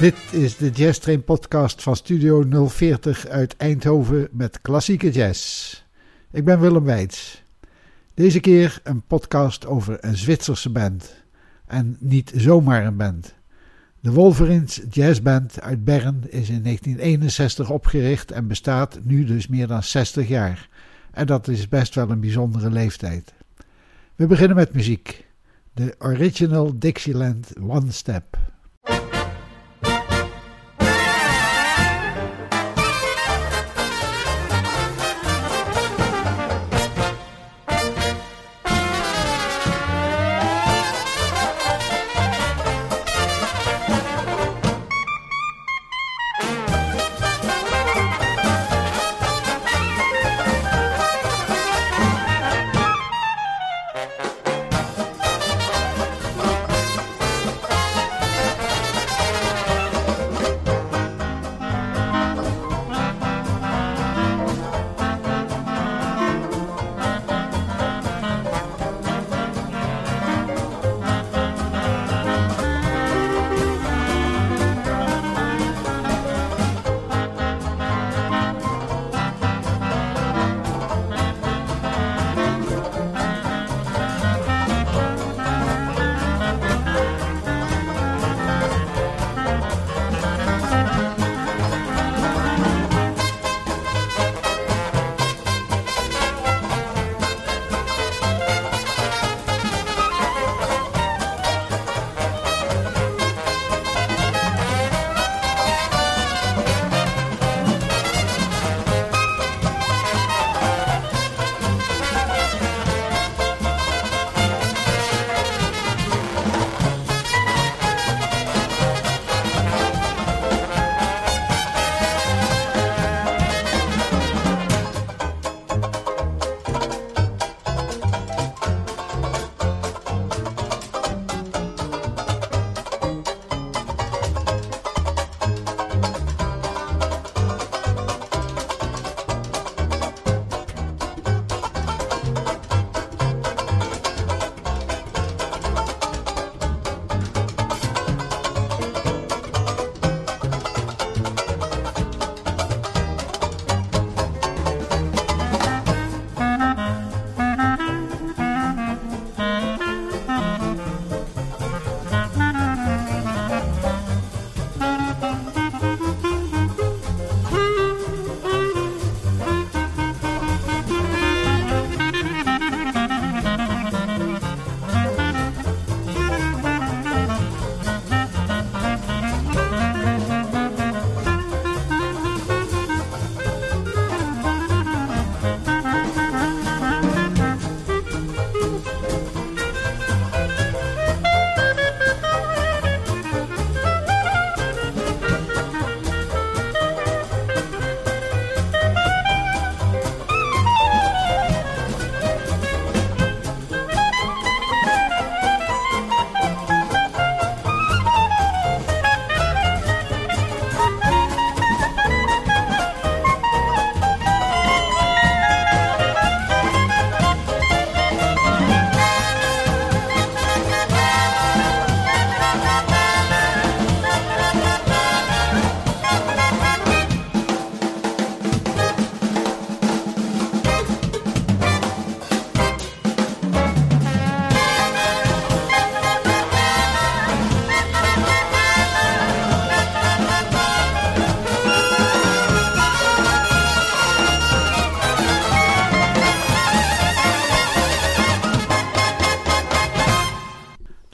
Dit is de Jazz Train podcast van Studio 040 uit Eindhoven met klassieke jazz. Ik ben Willem Weits. Deze keer een podcast over een Zwitserse band. En niet zomaar een band. De Wolverines Jazz Band uit Bern is in 1961 opgericht en bestaat nu dus meer dan 60 jaar. En dat is best wel een bijzondere leeftijd. We beginnen met muziek. De original Dixieland One Step.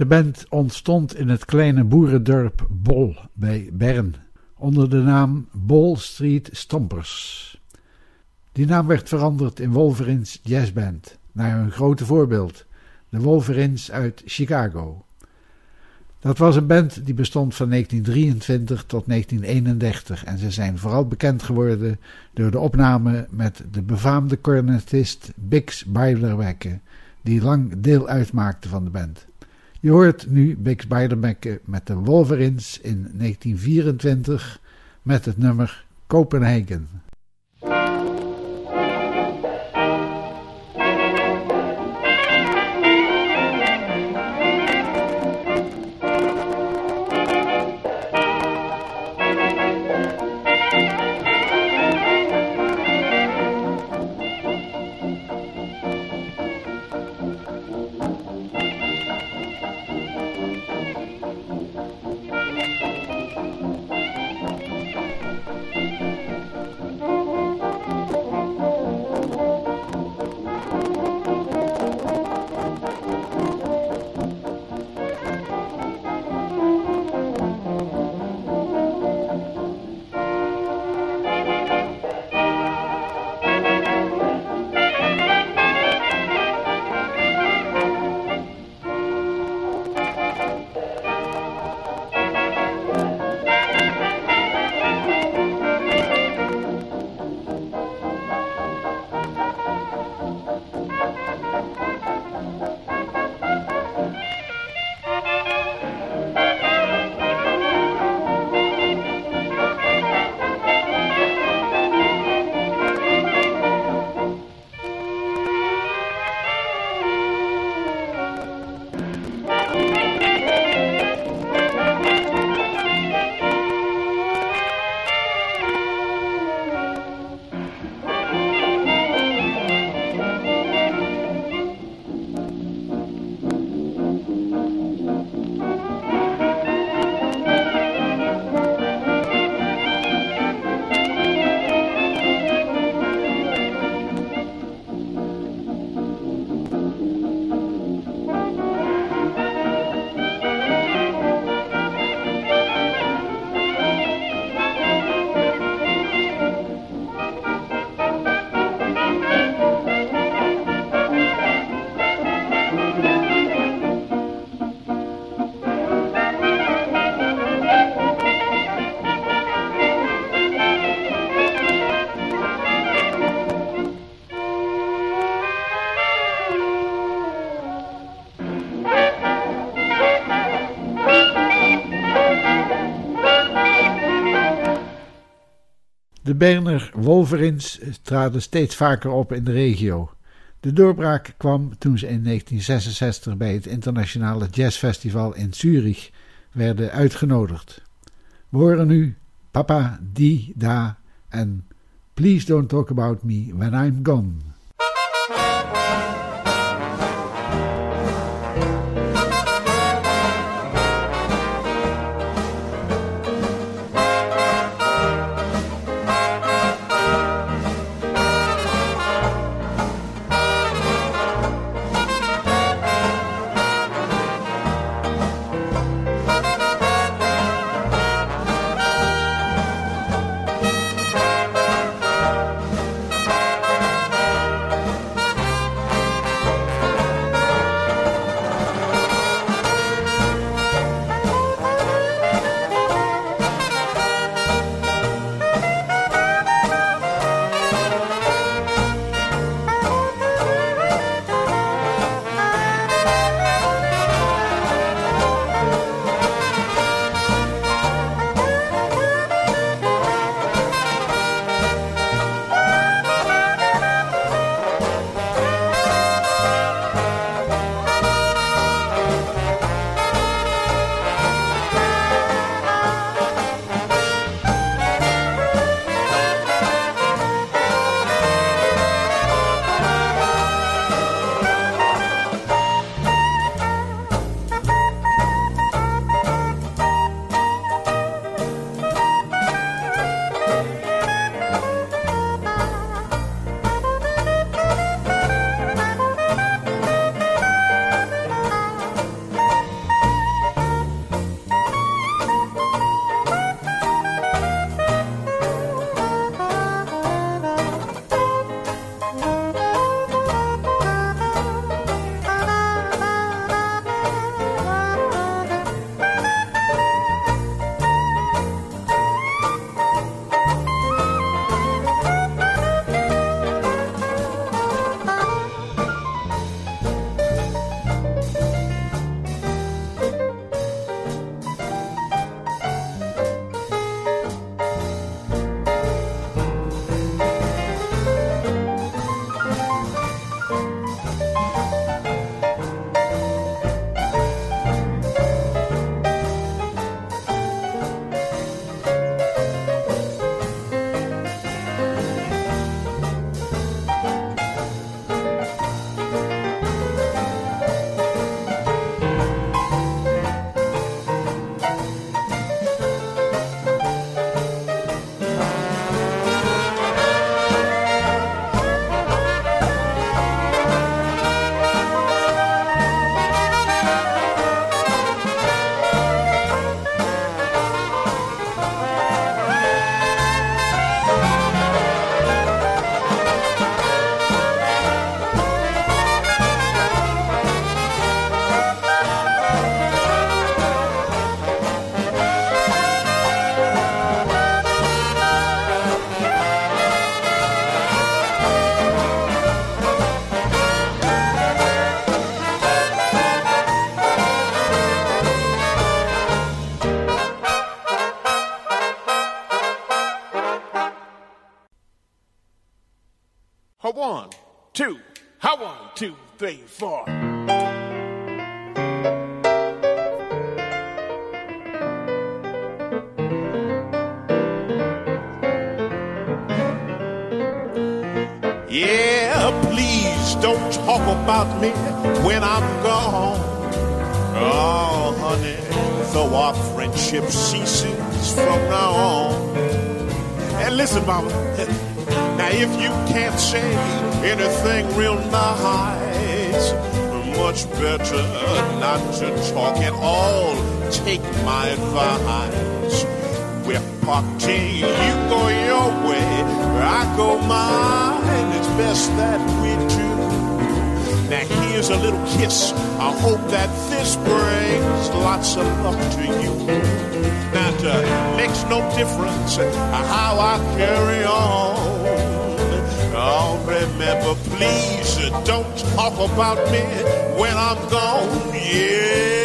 De band ontstond in het kleine boerendorp Bol bij Bern onder de naam Bol Street Stompers. Die naam werd veranderd in Wolverines Jazz Band naar hun grote voorbeeld, de Wolverines uit Chicago. Dat was een band die bestond van 1923 tot 1931 en ze zijn vooral bekend geworden door de opname met de befaamde cornetist Bix Beilerwecke, die lang deel uitmaakte van de band. Je hoort nu Bix Beiderbecke met de Wolverines in 1924 met het nummer Copenhagen. Berner Wolverins traden steeds vaker op in de regio. De doorbraak kwam toen ze in 1966 bij het internationale jazzfestival in Zurich werden uitgenodigd. We horen nu Papa Di Da en Please Don't Talk About Me When I'm Gone. Mama, now if you can't say anything real nice, much better not to talk at all. Take my advice. We're parting, you go your way, I go mine. It's best that we do now here's a little kiss. I hope that this brings lots of luck to you. Now it uh, makes no difference how I carry on. Oh, remember, please uh, don't talk about me when I'm gone. Yeah.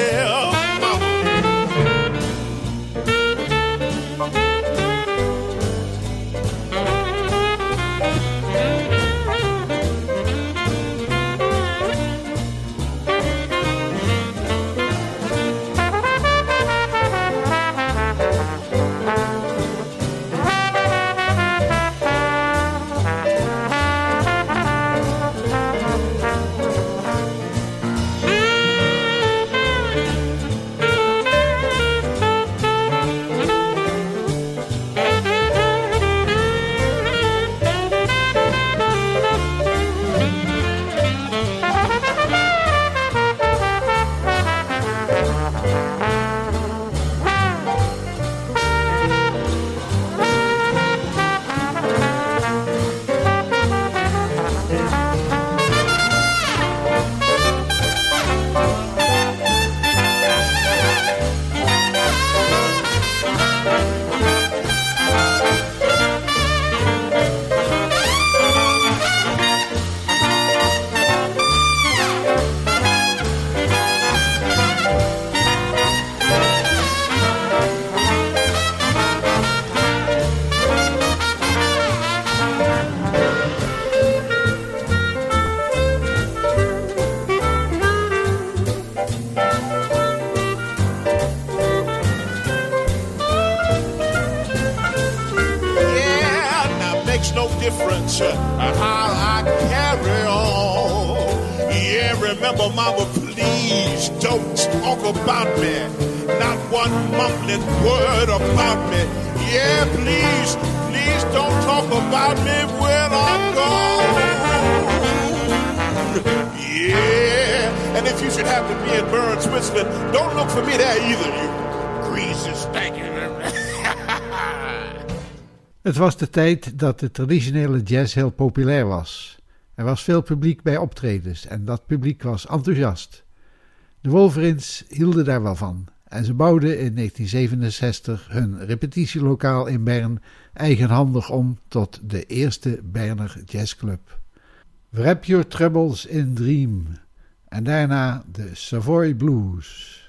Remember, mama, please don't talk about me. Not one mumbling word about me. Yeah, please, please don't talk about me when I'm gone. Yeah, and if you should happen to be in Bern, Switzerland, don't look for me there either, you greasy, stinking. Het was de tijd dat de traditionele jazz heel populair was. Er was veel publiek bij optredens en dat publiek was enthousiast. De Wolverins hielden daar wel van en ze bouwden in 1967 hun repetitielokaal in Bern eigenhandig om tot de eerste Berner Jazzclub. Wrap Your Troubles in Dream en daarna de Savoy Blues.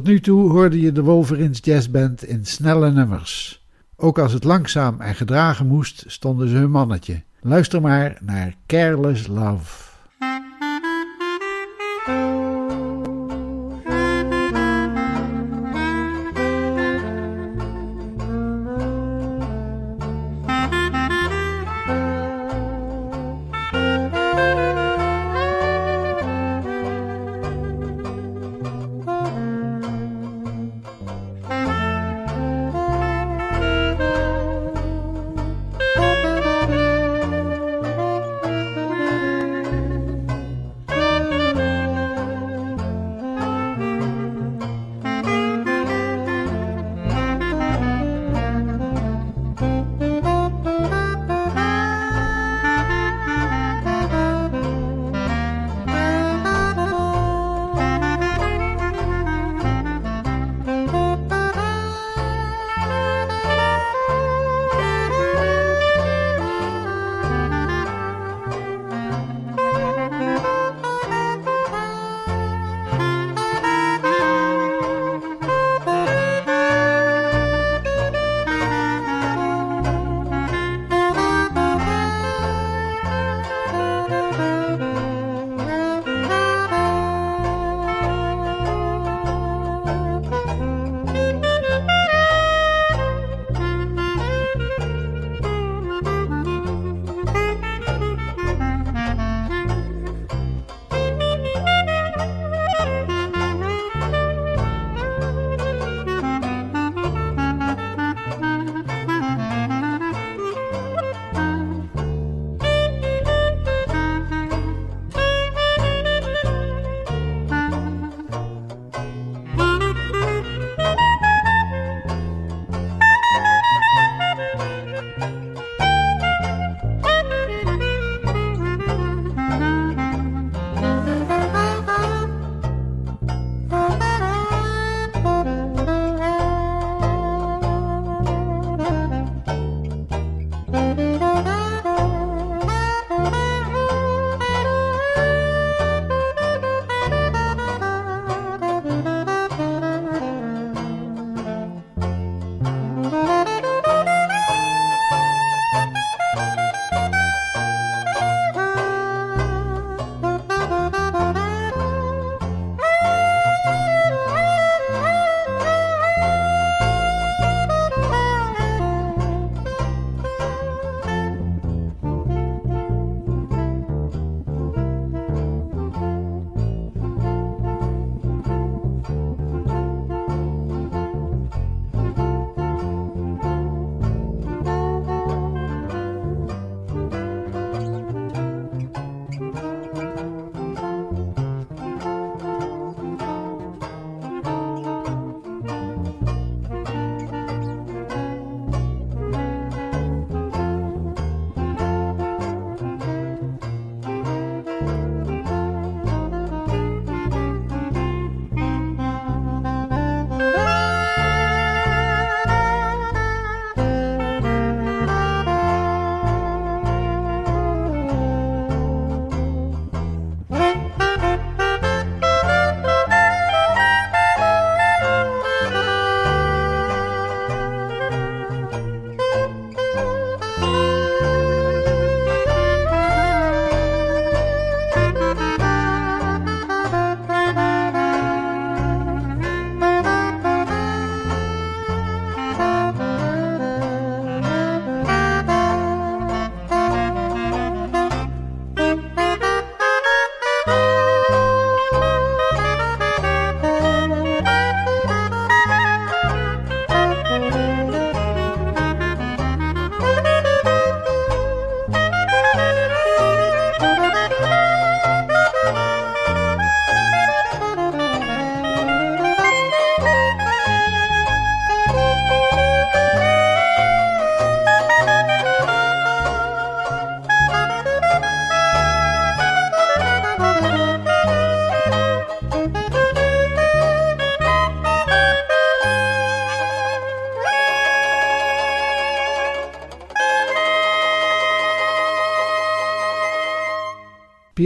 Tot nu toe hoorde je de Wolverines Jazzband in snelle nummers. Ook als het langzaam en gedragen moest, stonden ze hun mannetje. Luister maar naar Careless Love.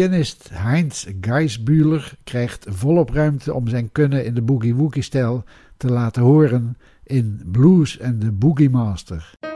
Pianist Heinz Geisbühler krijgt volop ruimte om zijn kunnen in de boogie-woogie-stijl te laten horen in Blues and the Boogie Master.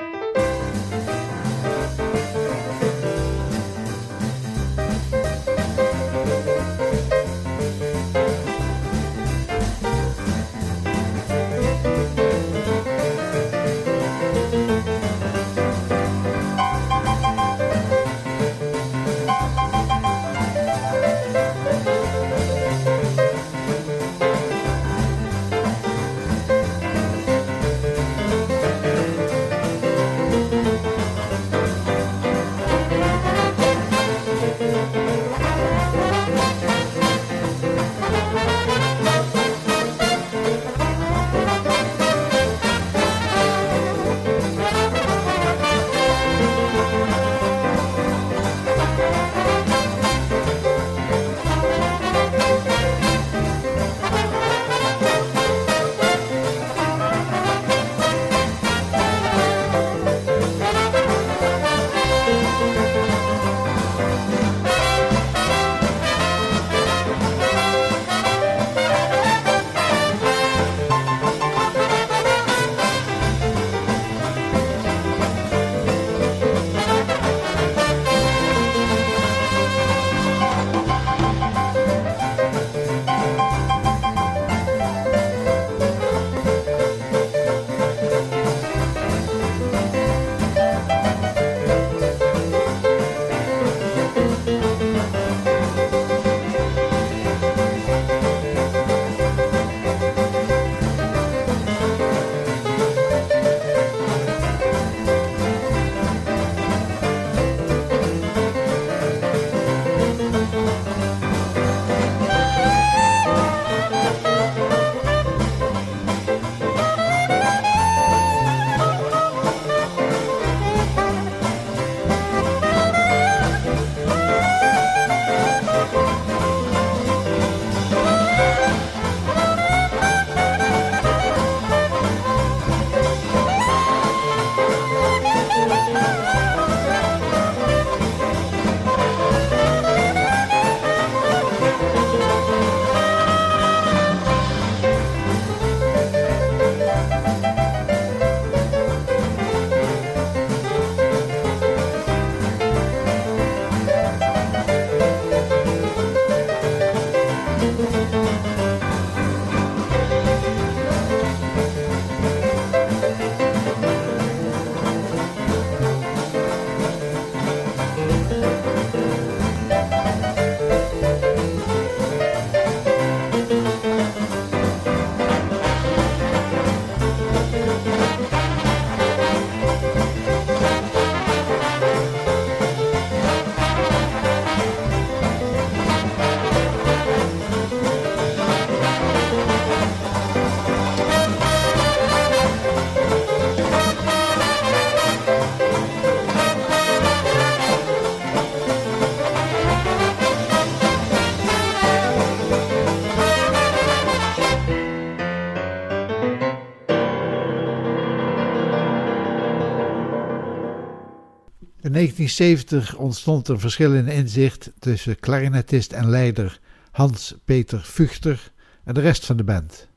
In 1970 ontstond er verschil in inzicht tussen klarinetist en leider Hans-Peter Vuchter en de rest van de band.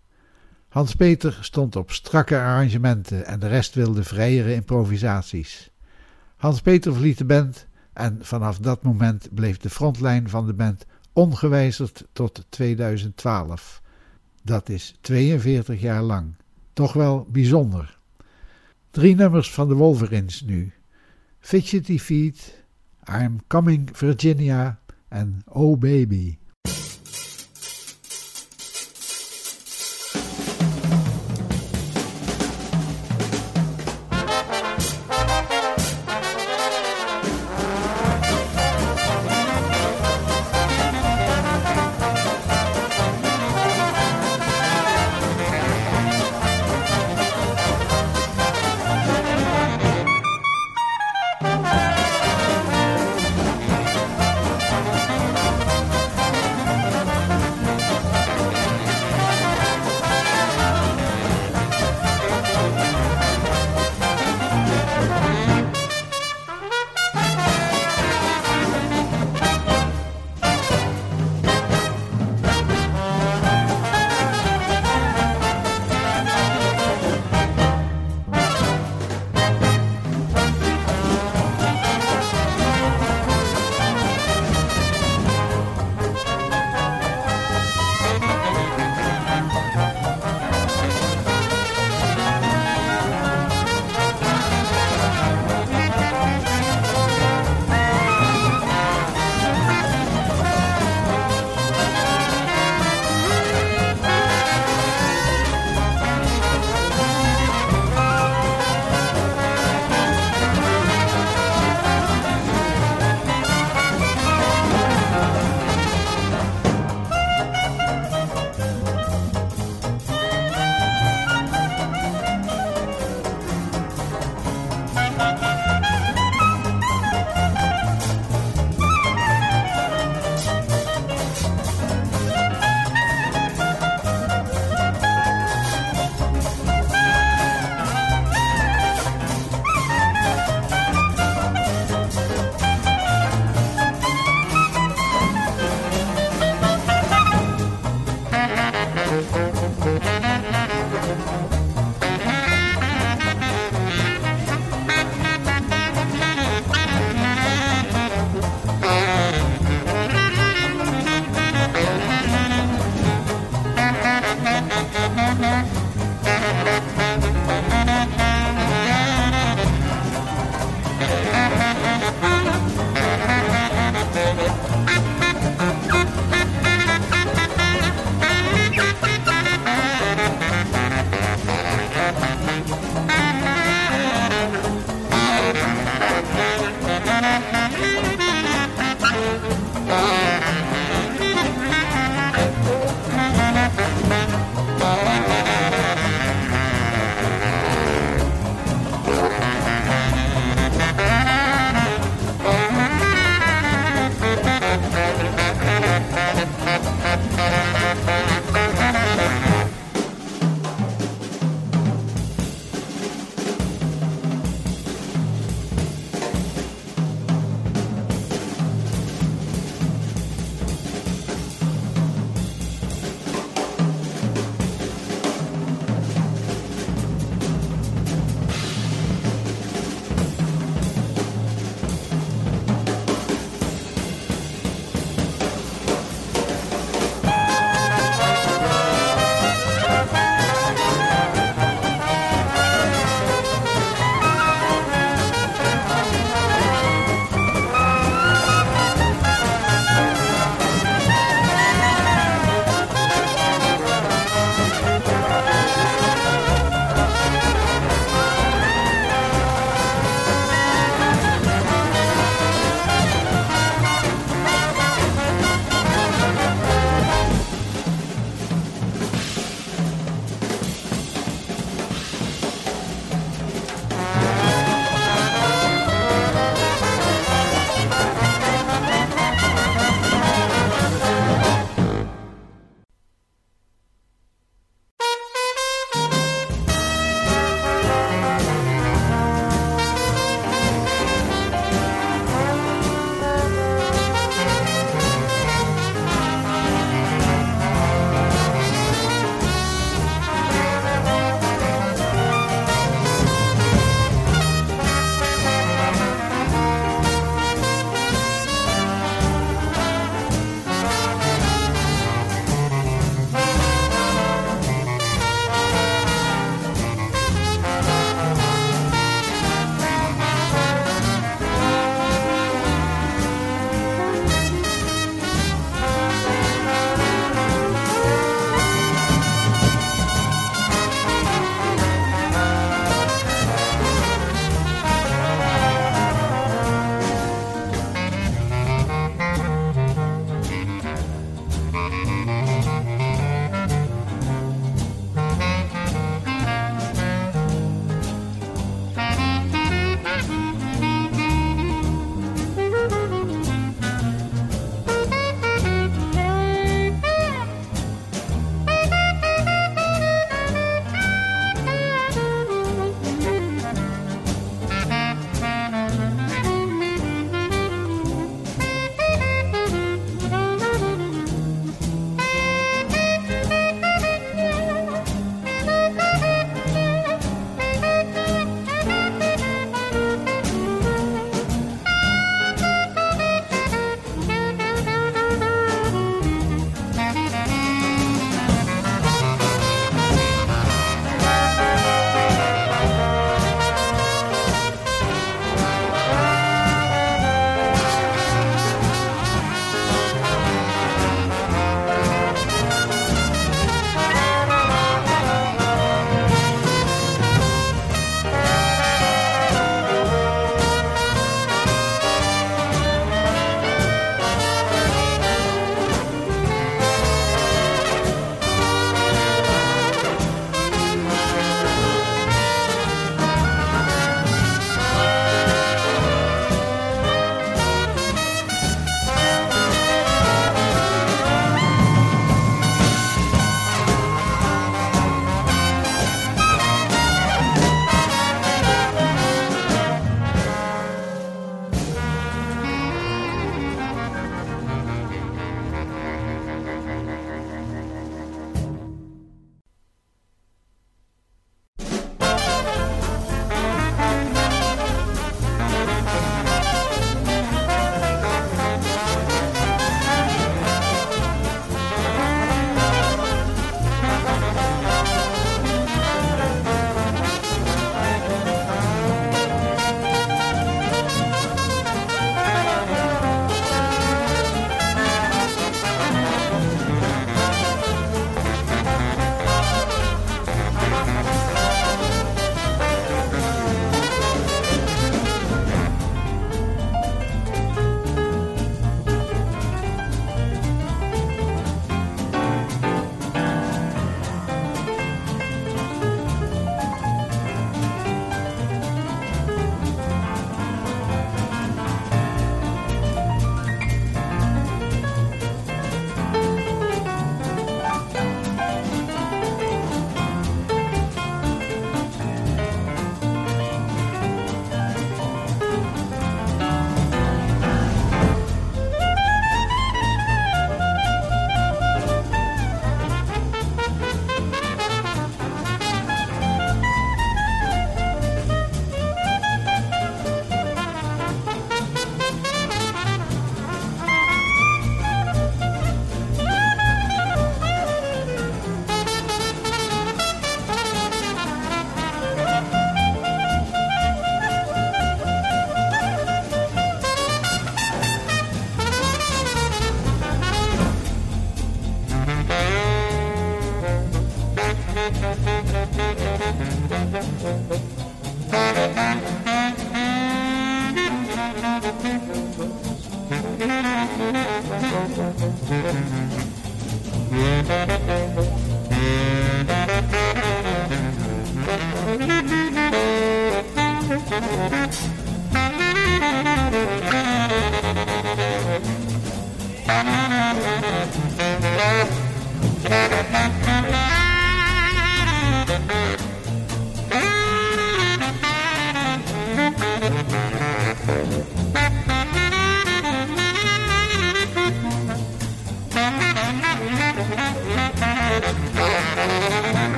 Hans-Peter stond op strakke arrangementen en de rest wilde vrijere improvisaties. Hans-Peter verliet de band en vanaf dat moment bleef de frontlijn van de band ongewijzigd tot 2012. Dat is 42 jaar lang. Toch wel bijzonder. Drie nummers van de Wolverines nu. Fidgety Feet, I'm Coming Virginia en Oh Baby.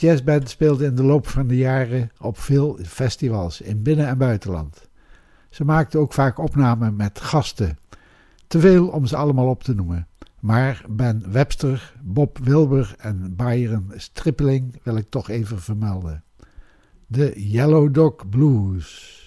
Wolverine Jazz Band speelde in de loop van de jaren op veel festivals in binnen- en buitenland. Ze maakte ook vaak opnamen met gasten. Te veel om ze allemaal op te noemen. Maar Ben Webster, Bob Wilber en Byron Stripling wil ik toch even vermelden. De Yellow Dog Blues.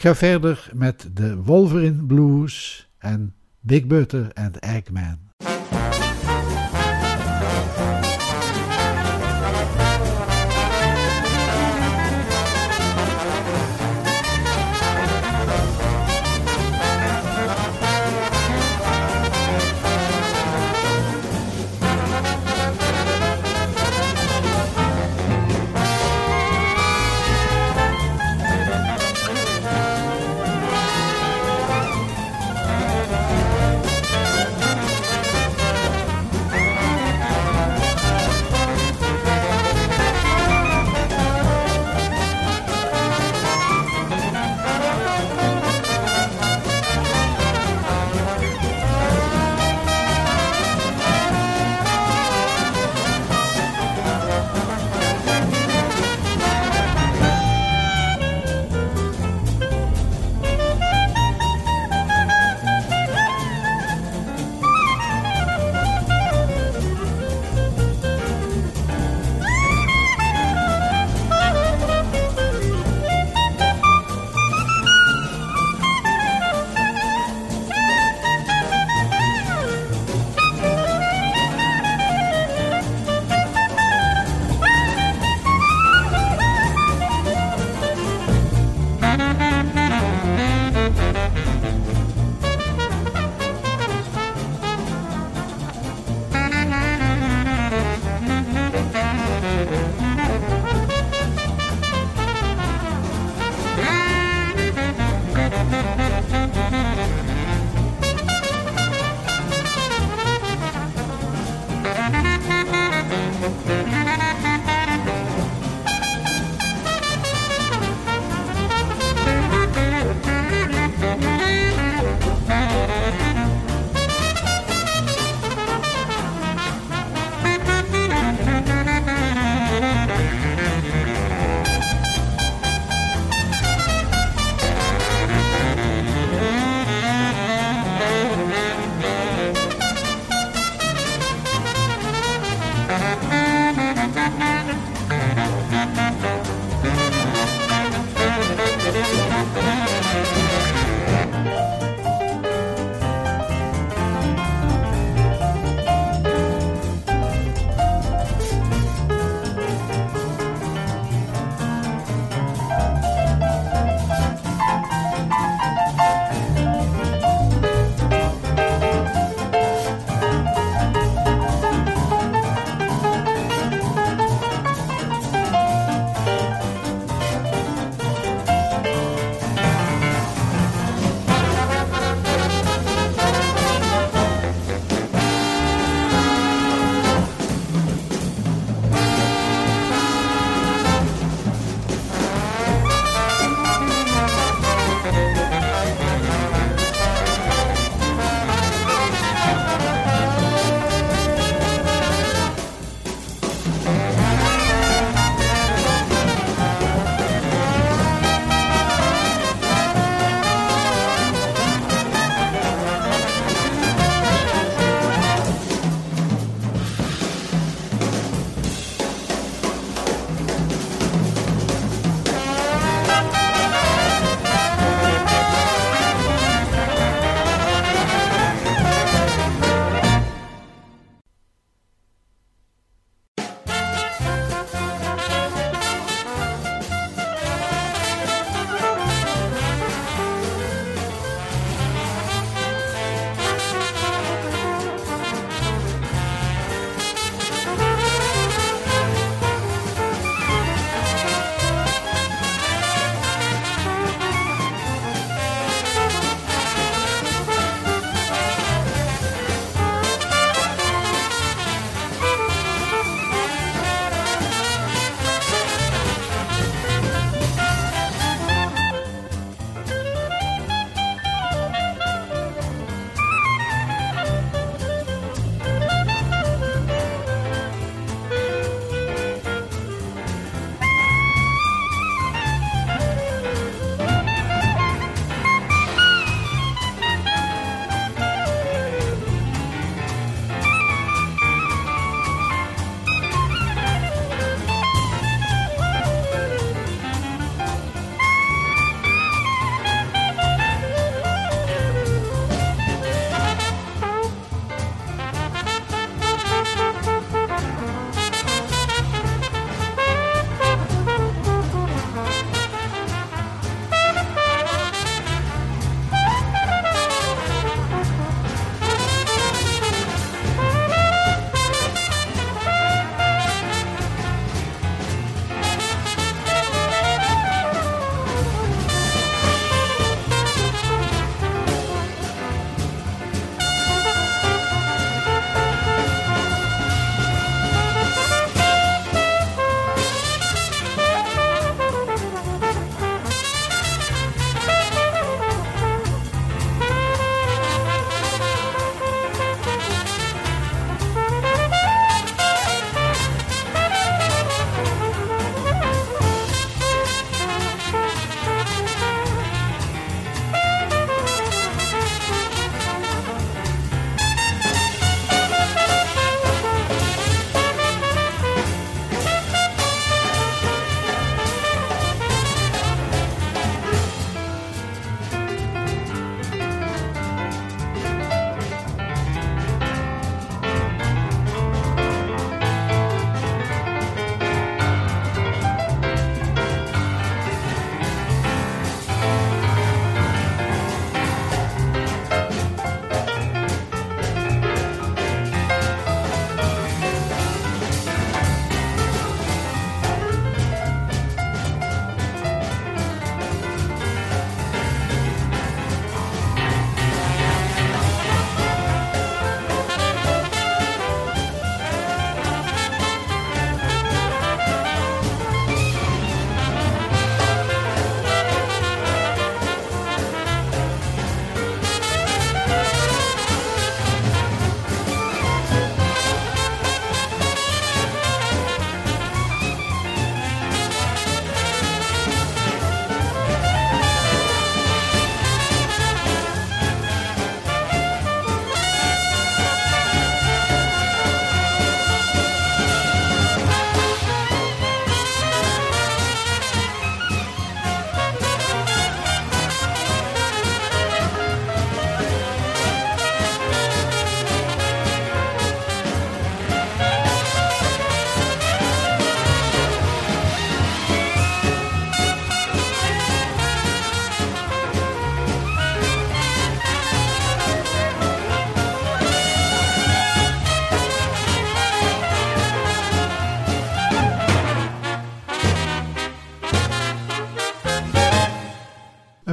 Ik ga verder met de Wolverine Blues en Big Butter and Eggman.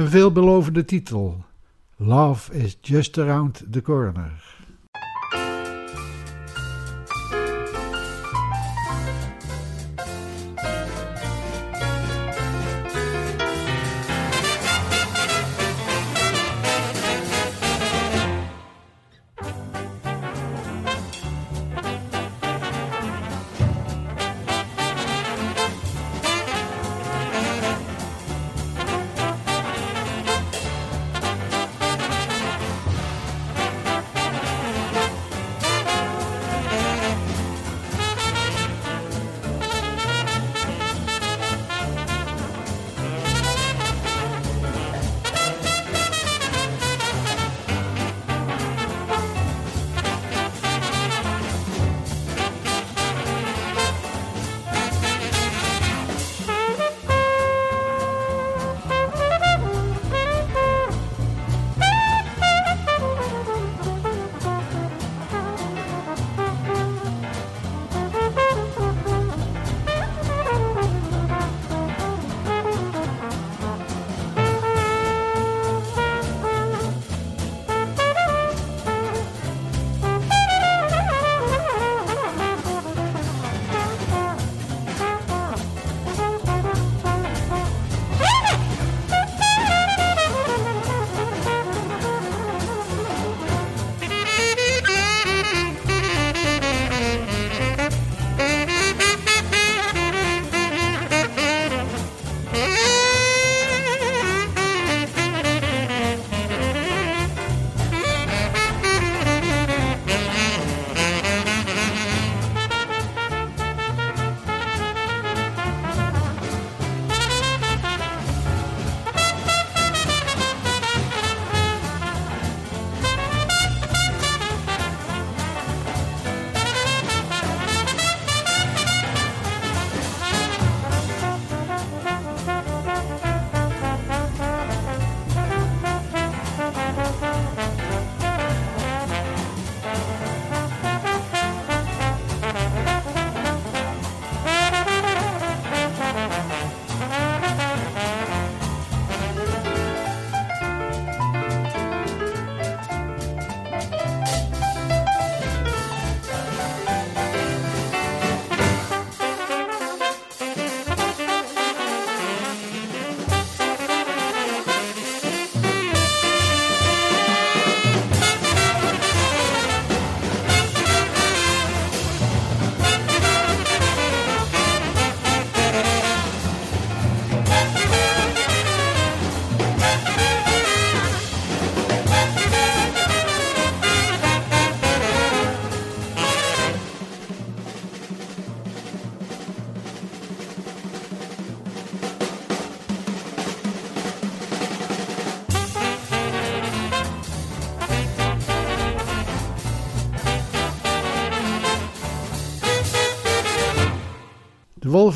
Veelbelovende titel: Love is Just Around the Corner.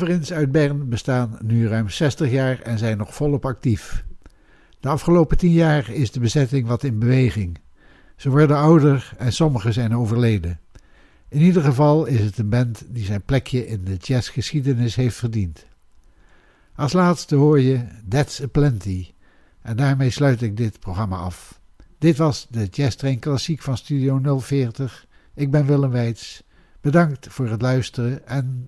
De Wolverins uit Bern bestaan nu ruim 60 jaar en zijn nog volop actief. De afgelopen 10 jaar is de bezetting wat in beweging. Ze worden ouder en sommigen zijn overleden. In ieder geval is het een band die zijn plekje in de jazzgeschiedenis heeft verdiend. Als laatste hoor je That's a Plenty en daarmee sluit ik dit programma af. Dit was de Jazz Klassiek van Studio 040. Ik ben Willem Weits. Bedankt voor het luisteren en